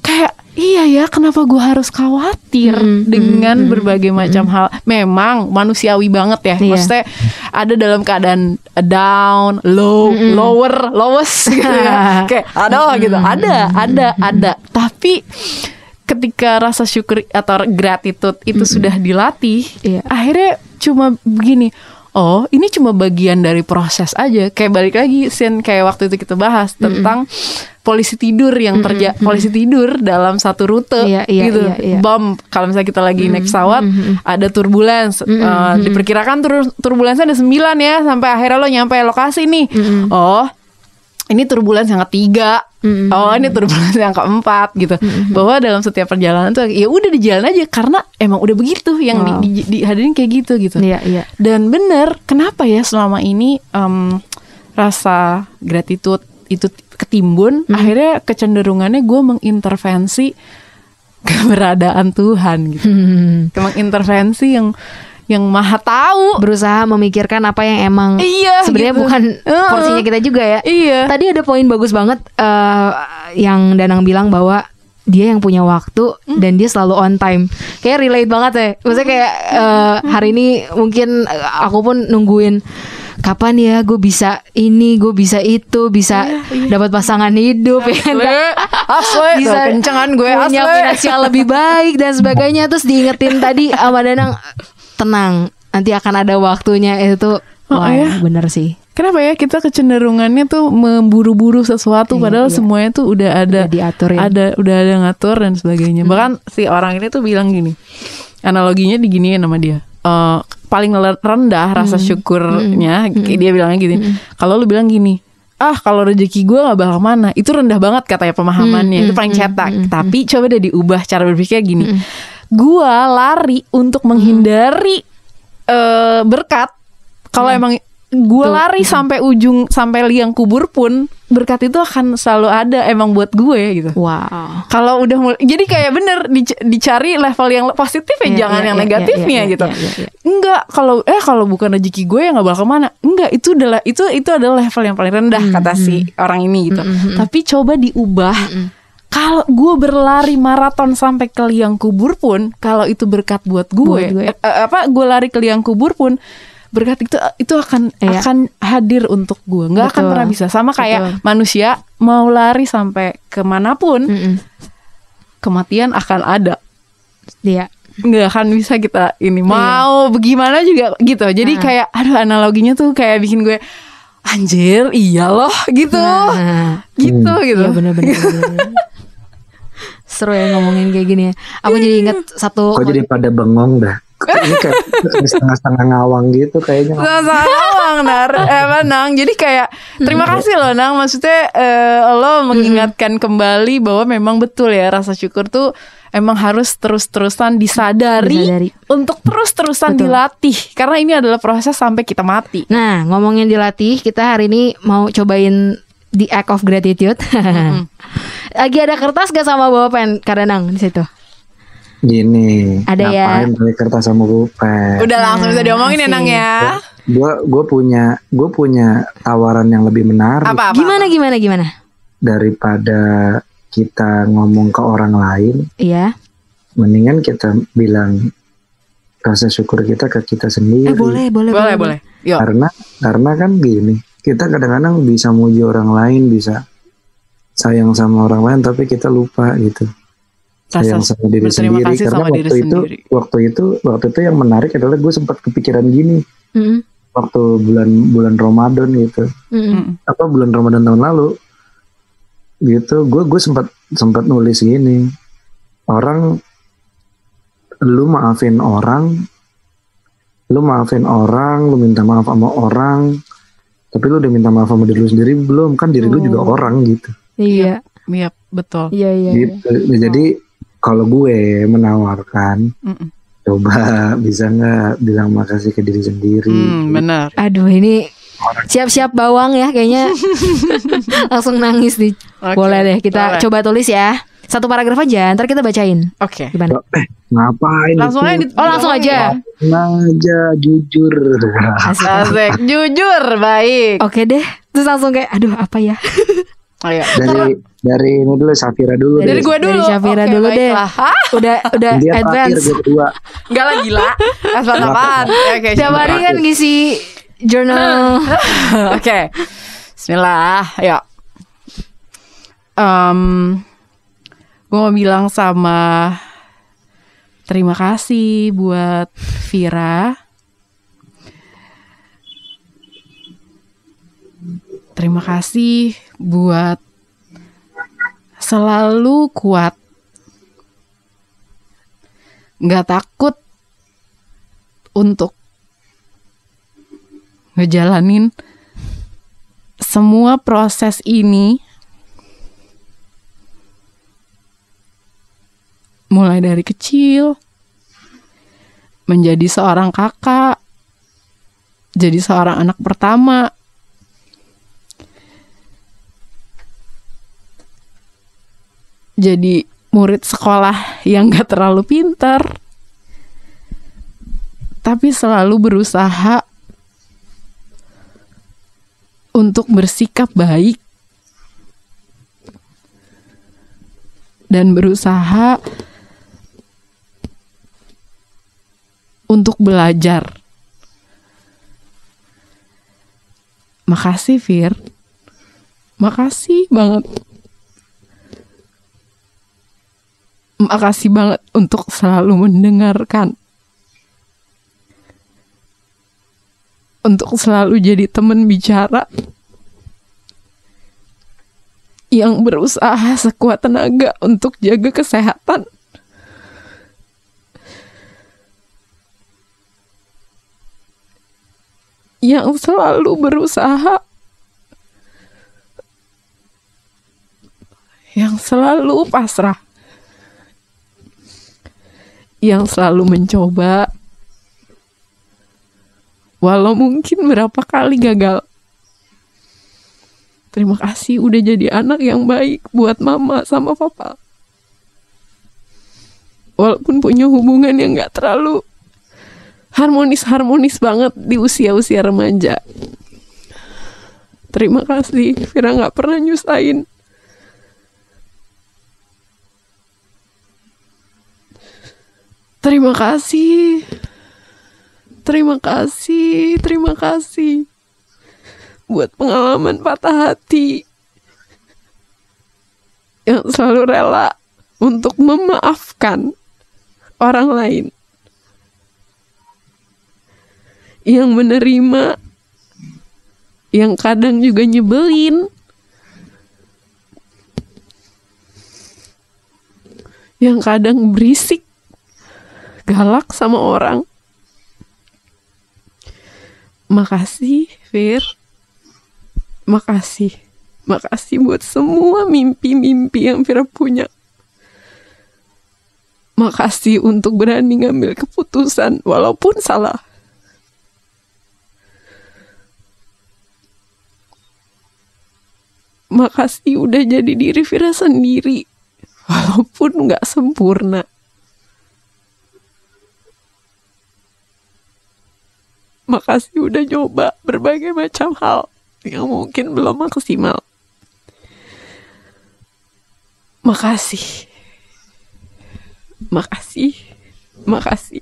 kayak iya ya kenapa gue harus khawatir dengan berbagai macam hal? Memang manusiawi banget ya Iya. maksudnya ada dalam keadaan down low lower lowest [laughs] gitu ya. Kayak aduh gitu. Ada ada ada. Tapi ketika rasa syukur atau gratitude itu sudah dilatih Iya. akhirnya cuma begini oh ini cuma bagian dari proses aja. Kayak balik lagi scene kayak waktu itu kita bahas tentang polisi tidur yang terja polisi tidur dalam satu rute Iya, iya, gitu. iya, iya. bom kalau misalnya kita lagi naik pesawat ada turbulence. Eh, diperkirakan tur turbulensinya ada 9 ya sampai akhirnya lo nyampe lokasi nih. Oh ini turbulensi yang ketiga. Oh ini turbulensi yang keempat gitu. Bahwa dalam setiap perjalanan tuh ya udah di jalan aja karena emang udah begitu yang Wow. di, di, dihadirin kayak gitu gitu. Iya, iya. dan bener kenapa ya selama ini em, rasa gratitude itu ketimbun akhirnya kecenderungannya gue mengintervensi [laughs] keberadaan Tuhan gitu. Mengintervensi yang yang maha tahu Berusaha memikirkan apa yang emang Iya, sebenarnya gitu. bukan Heeh. porsinya kita juga ya. Iya. Tadi ada poin bagus banget eh, yang Danang bilang bahwa dia yang punya waktu Hmm. dan dia selalu on time. Kayak relate banget ya. Maksudnya kayak eh, hari ini mungkin aku pun nungguin kapan ya gue bisa ini, gue bisa itu, bisa dapat pasangan hidup ya kan? asli bisa kencengan gue punya asli finansial lebih baik dan sebagainya terus diingetin tadi sama Danang tenang nanti akan ada waktunya itu Oh, wah iya. bener sih Kenapa ya kita kecenderungannya tuh memburu-buru sesuatu Iya, padahal iya. semuanya tuh udah ada Udah diatur ya. ada udah ada ngatur dan sebagainya. Bahkan si orang ini tuh bilang gini. Analoginya diginiin sama dia. Eh, paling rendah rasa syukurnya kayak dia bilangnya gini. Kalau lu bilang gini, ah kalau rezeki gue nggak bakal mana itu rendah banget katanya pemahamannya itu paling cetak tapi coba deh diubah cara berpikir gini gua lari untuk menghindari eh, berkat kalau emang gue lari sampai ujung sampai liang kubur pun berkat itu akan selalu ada emang buat gue gitu. wow Kalau udah mulai jadi kayak bener dic- dicari level yang positif ya Iya, jangan iya, yang iya, negatifnya iya, iya, gitu. iya, iya, iya. Enggak kalau eh kalau bukan rezeki gue ya nggak bakal ke mana. Enggak itu adalah itu itu adalah level yang paling rendah kata si orang ini gitu. Tapi coba diubah. Kalau gue berlari maraton sampai ke liang kubur pun kalau itu berkat buat gue, Buat gue. eh, eh, apa gue lari ke liang kubur pun berkat itu itu akan Iya. akan hadir untuk gue nggak akan pernah bisa sama kayak Betul. manusia mau lari sampai ke mana pun Mm-mm. kematian akan ada Iya. nggak akan bisa kita ini mau bagaimana juga gitu jadi Nah. kayak aduh analoginya tuh kayak bikin gue anjir iya loh gitu Nah, gitu gitu Iya bener-bener [laughs] Seru ya ngomongin kayak gini ya Aku jadi inget satu Kok jadi pada bengong dah? Ini kayak setengah-setengah ngawang gitu kayaknya. sama Nang, Nar. Eh, apa, Nang? Jadi kayak terima kasih loh Nang. Maksudnya eh, lo mengingatkan kembali bahwa memang betul ya rasa syukur tuh emang harus terus-terusan disadari, Disadari. untuk terus-terusan Betul. dilatih karena ini adalah proses sampai kita mati. Nah ngomongin dilatih Kita hari ini mau cobain The Act of Gratitude [laughs] Lagi ada kertas gak sama bawa pen Karenang di situ Gini. Ada ya. ngapain pakai kertas sama pulpen? Udah langsung bisa diomongin ya Nang ya. Gue gue punya gue punya tawaran yang lebih menarik Apa apa? Gimana gimana gimana daripada kita ngomong ke orang lain. Iya Mendingan kita bilang rasa syukur kita ke kita sendiri. Eh boleh boleh Boleh boleh. Yuk. Karena karena kan gini, kita kadang-kadang bisa muji orang lain, bisa sayang sama orang lain, tapi kita lupa gitu. sayang Rasa sama diri berterima sendiri kasih karena sama waktu diri itu sendiri. waktu itu waktu itu yang menarik adalah gue sempat kepikiran gini Mm-mm. waktu bulan bulan Ramadan gitu Mm-mm. Mm. apa bulan Ramadan tahun lalu gitu gue gue sempat sempat nulis gini orang lu maafin orang lu maafin orang lu minta maaf sama orang tapi lu udah minta maaf sama diri lu sendiri belum kan diri lu juga Oh. orang gitu Iya Iya betul. Iya iya iya. gitu jadi kalau gue menawarkan Mm-mm. coba [laughs] bisa nggak bilang makasih ke diri sendiri Hmm, benar. Aduh ini siap-siap bawang ya kayaknya [laughs] langsung nangis nih. Oke, Boleh deh kita boleh. coba tulis ya. Satu paragraf aja, ntar kita bacain. Oke. Gimana? eh ngapain Langsung aja di- Oh langsung aja. Langsung aja jujur Asik. Asik, jujur, baik. Oke deh. Terus langsung kayak, aduh apa ya? [laughs] Ayo. dari dari ini dulu Safira dulu Dari deh. gue dulu. Dari Syafira Oke, dulu deh. Hah? Udah udah dia terakhir advance. gue kedua Enggak lah gila. Asal apaan? Oke, Tiap hari kan ngisi journal. [laughs] Oke. Bismillah. Yuk. Em, gue mau bilang sama terima kasih buat Vira. Terima kasih buat selalu kuat. Nggak takut untuk ngejalanin semua proses ini mulai dari kecil menjadi seorang kakak jadi seorang anak pertama jadi murid sekolah yang gak terlalu pintar tapi selalu berusaha untuk bersikap baik dan berusaha untuk belajar. Makasih Fir. Makasih banget. Makasih banget untuk selalu mendengarkan. Untuk selalu jadi teman bicara yang berusaha sekuat tenaga untuk jaga kesehatan. Yang selalu berusaha yang selalu pasrah, yang selalu mencoba, walau mungkin berapa kali gagal. Terima kasih udah jadi anak yang baik buat mama sama papa. Walaupun punya hubungan yang gak terlalu harmonis-harmonis banget di usia-usia remaja. Terima kasih, Vira gak pernah nyusahin. Terima kasih. Terima kasih, terima kasih. Buat pengalaman patah hati. Yang selalu rela untuk memaafkan orang lain. Yang menerima yang kadang juga nyebelin. Yang kadang berisik galak sama orang. Makasih Fir. Makasih. Makasih buat semua mimpi-mimpi yang Fira punya. Makasih untuk berani ngambil keputusan walaupun salah. Makasih udah jadi diri Vira sendiri walaupun nggak sempurna makasih udah coba berbagai macam hal yang mungkin belum maksimal makasih. Makasih. Makasih.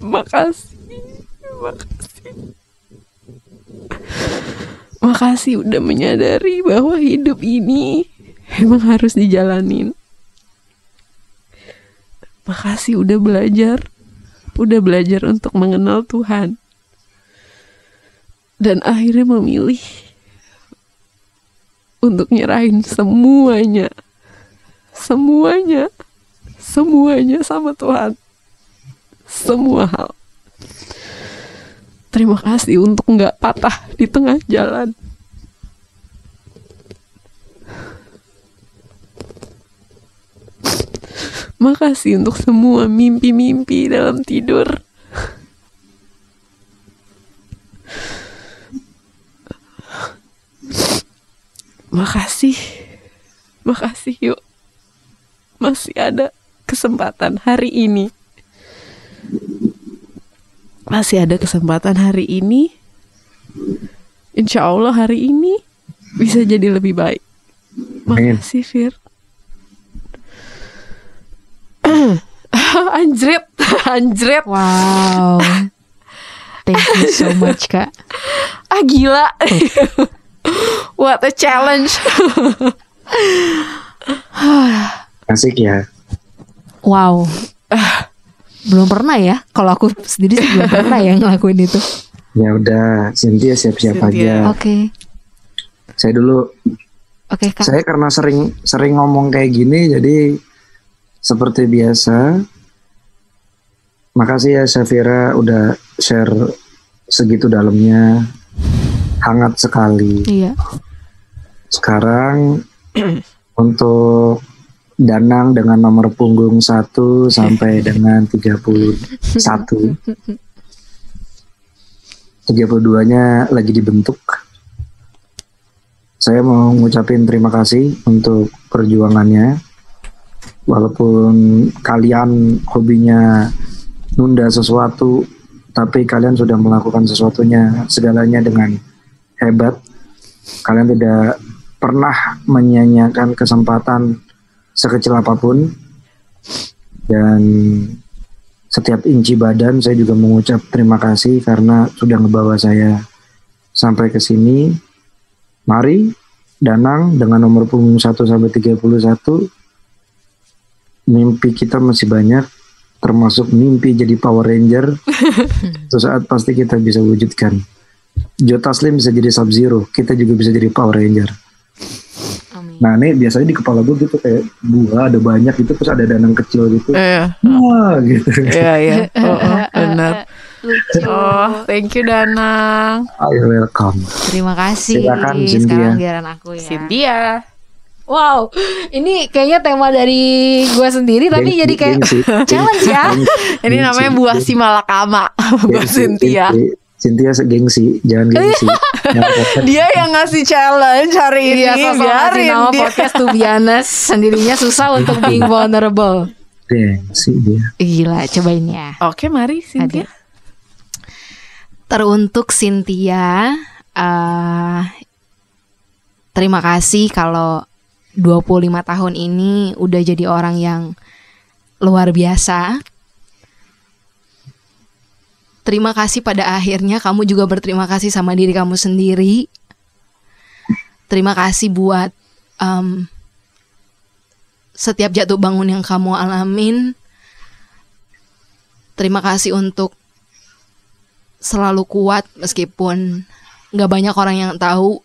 Makasih. Makasih. Makasih udah menyadari bahwa hidup ini emang harus dijalanin. Makasih udah belajar udah belajar untuk mengenal Tuhan. Dan akhirnya memilih untuk nyerahin semuanya. Semuanya. Semuanya sama Tuhan. Semua hal. Terima kasih untuk nggak patah di tengah jalan Makasih untuk semua mimpi-mimpi dalam tidur. Makasih. Makasih yuk. Masih ada kesempatan hari ini. Masih ada kesempatan hari ini. Insya Allah hari ini bisa jadi lebih baik. Makasih Fir. [laughs] anjrit, anjrit. [laughs] Wow. Thank you so much kak. Ah gila. [laughs] What a challenge. Asik ya. Wow. Belum pernah ya. Kalau aku sendiri sih belum pernah ya ngelakuin itu. Ya udah, Cynthia siap-siap Cynthia. aja. Oke. Saya dulu, Oke kak. saya karena sering sering ngomong kayak gini, jadi seperti biasa. Makasih ya Safira udah share segitu dalamnya, hangat sekali. Iya. Sekarang [clears throat] untuk Danang dengan nomor punggung 1 sampai [laughs] dengan 31. 32-nya lagi dibentuk. Saya mau ngucapin terima kasih untuk perjuangannya. Walaupun kalian hobinya nunda sesuatu, tapi kalian sudah melakukan sesuatunya segalanya dengan hebat. Kalian tidak pernah menyanyiakan kesempatan sekecil apa pun dan setiap inci badan saya juga mengucap terima kasih karena sudah ngebawa saya sampai ke sini. Mari Danang dengan nomor punggung 1 sampai 31 mimpi kita masih banyak termasuk mimpi jadi Power Ranger. [laughs] Suatu saat pasti kita bisa wujudkan. Joe Taslim bisa jadi Sub Zero, kita juga bisa jadi Power Ranger. Nah ini biasanya di kepala gue gitu kayak buah ada banyak gitu terus ada danang kecil gitu. Iya, Wah gitu. iya, iya. [laughs] Oh, oh, benar. Oh, thank you Danang. Ayo welcome. Terima kasih. Silakan, Cynthia. Sekarang giliran aku ya. Cynthia. Wow, ini kayaknya tema dari gue sendiri tapi jadi kayak [laughs] challenge ya. Ini namanya buah si malakama [laughs] Gengsi, Cynthia. gengsi. Cynthia segengsi, jangan gengsi. [laughs] Dia yang ngasih challenge hari ini. Iya, sosok ngasih biarin nama dia. podcast to be honest, sendirinya susah untuk being vulnerable. gengsi dia. Gila, cobain ya. Oke, mari Cynthia. Teruntuk Cynthia, eh terima kasih kalau 25 tahun ini udah jadi orang yang luar biasa Terima kasih pada akhirnya kamu juga berterima kasih sama diri kamu sendiri. Terima kasih buat em, setiap jatuh bangun yang kamu alamin. Terima kasih untuk selalu kuat meskipun nggak banyak orang yang tahu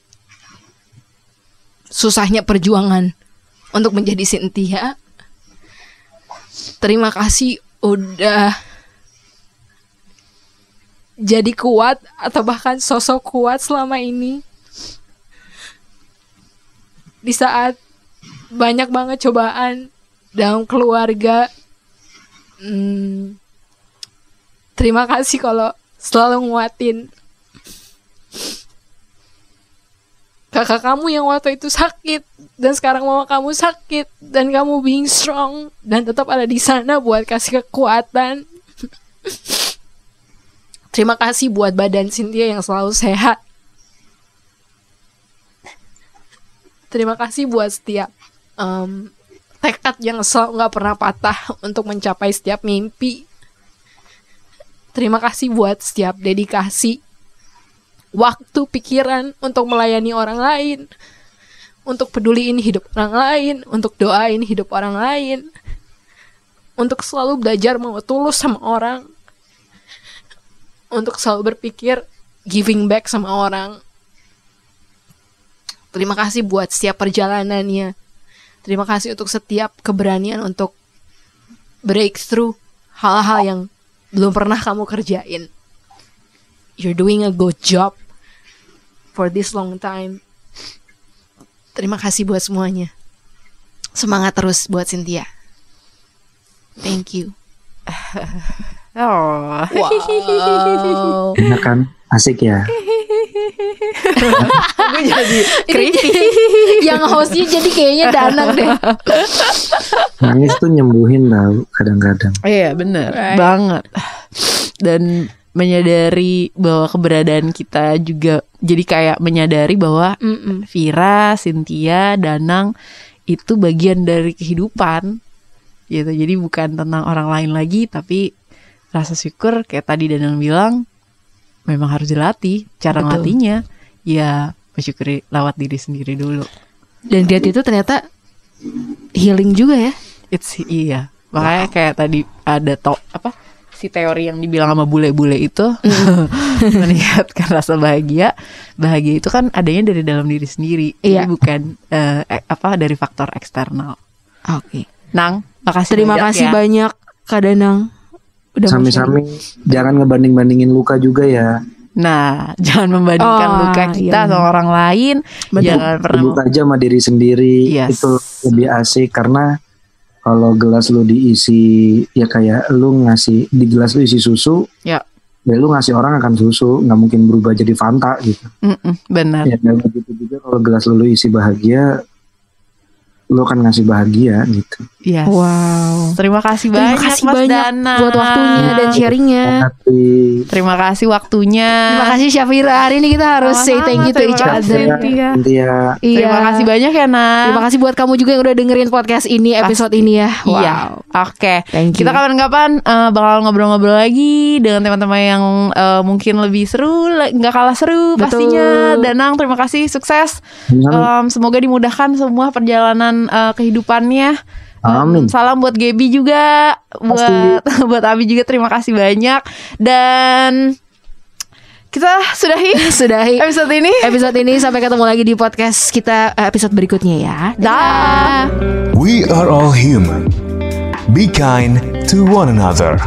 susahnya perjuangan untuk menjadi Cynthia. Terima kasih udah jadi kuat atau bahkan sosok kuat selama ini. Di saat banyak banget cobaan dalam keluarga. Hmm, terima kasih kalau selalu nguatin kakak kamu yang waktu itu sakit dan sekarang mama kamu sakit dan kamu being strong dan tetap ada di sana buat kasih kekuatan. [laughs] Terima kasih buat badan Cynthia yang selalu sehat. Terima kasih buat setiap em, tekad yang selalu nggak pernah patah untuk mencapai setiap mimpi. Terima kasih buat setiap dedikasi waktu, pikiran untuk melayani orang lain, untuk peduliin hidup orang lain, untuk doain hidup orang lain, untuk selalu belajar mau tulus sama orang, untuk selalu berpikir giving back sama orang. Terima kasih buat setiap perjalanannya. Terima kasih untuk setiap keberanian untuk breakthrough hal-hal yang belum pernah kamu kerjain. You're doing a good job for this long time. Terima kasih buat semuanya. Semangat terus buat Cynthia. Thank you. [laughs] Oh. Wow. Enak kan? Asik ya. [laughs] Gue jadi creepy. [laughs] Yang hostnya jadi kayaknya Danang deh. Nangis tuh nyembuhin tau kadang-kadang. Iya bener banget. Dan menyadari bahwa keberadaan kita juga jadi kayak menyadari bahwa Mm-mm. Vira, Cynthia, Danang itu bagian dari kehidupan gitu. Jadi bukan tentang orang lain lagi tapi rasa syukur kayak tadi Danang bilang memang harus dilatih. Cara Betul. ngelatihnya ya mensyukuri lewat diri sendiri dulu. Dan gratitude ternyata healing juga ya. It's iya. Makanya kayak tadi ada to apa si teori yang dibilang sama bule-bule itu [laughs] meningkatkan rasa bahagia. Bahagia itu kan adanya dari dalam diri sendiri. Iya. Jadi bukan eh, apa dari faktor eksternal. Oke. Nang, makasih Terima banyak kasih ya. banyak Kak Danang. Sami-sami jangan ngebanding-bandingin luka juga ya. Nah, jangan membandingkan Oh, luka kita iya. sama orang lain. Jangan pernah Terbuka aja sama diri sendiri Yes. itu lebih asik karena kalau gelas lu diisi ya kayak lu ngasih di gelas lu isi susu Ya. ya lu ngasih orang akan susu nggak mungkin berubah jadi Fanta gitu Mm-mm, benar. ya dan begitu juga kalau gelas lu, lu isi bahagia lu akan ngasih bahagia gitu Yes. Wow. Terima kasih Terima banyak kasih Mas banyak Dana. buat waktunya dan sharingnya. Terima kasih waktunya. Terima kasih Syafira. Hari ini kita harus say Sama-sama, thank you to terima each kasih. other. Iya. Terima kasih banyak ya, Nak. Terima kasih buat kamu juga yang udah dengerin podcast ini episode Pasti. ini ya. Iya. Wow. Oke. Thank you. Kita kapan-kapan eh, bakal ngobrol-ngobrol lagi dengan teman-teman yang eh, mungkin lebih seru, le- nggak kalah seru Betul. pastinya. Danang, terima kasih, sukses. Em, semoga dimudahkan semua perjalanan eh, kehidupannya. Amin. salam buat Gaby juga, buat [laughs] buat Abi juga terima kasih banyak dan kita sudahi [laughs] Sudahi episode ini. episode ini sampai ketemu lagi di podcast kita eh, episode berikutnya ya. Dah. We are all human. Be kind to one another.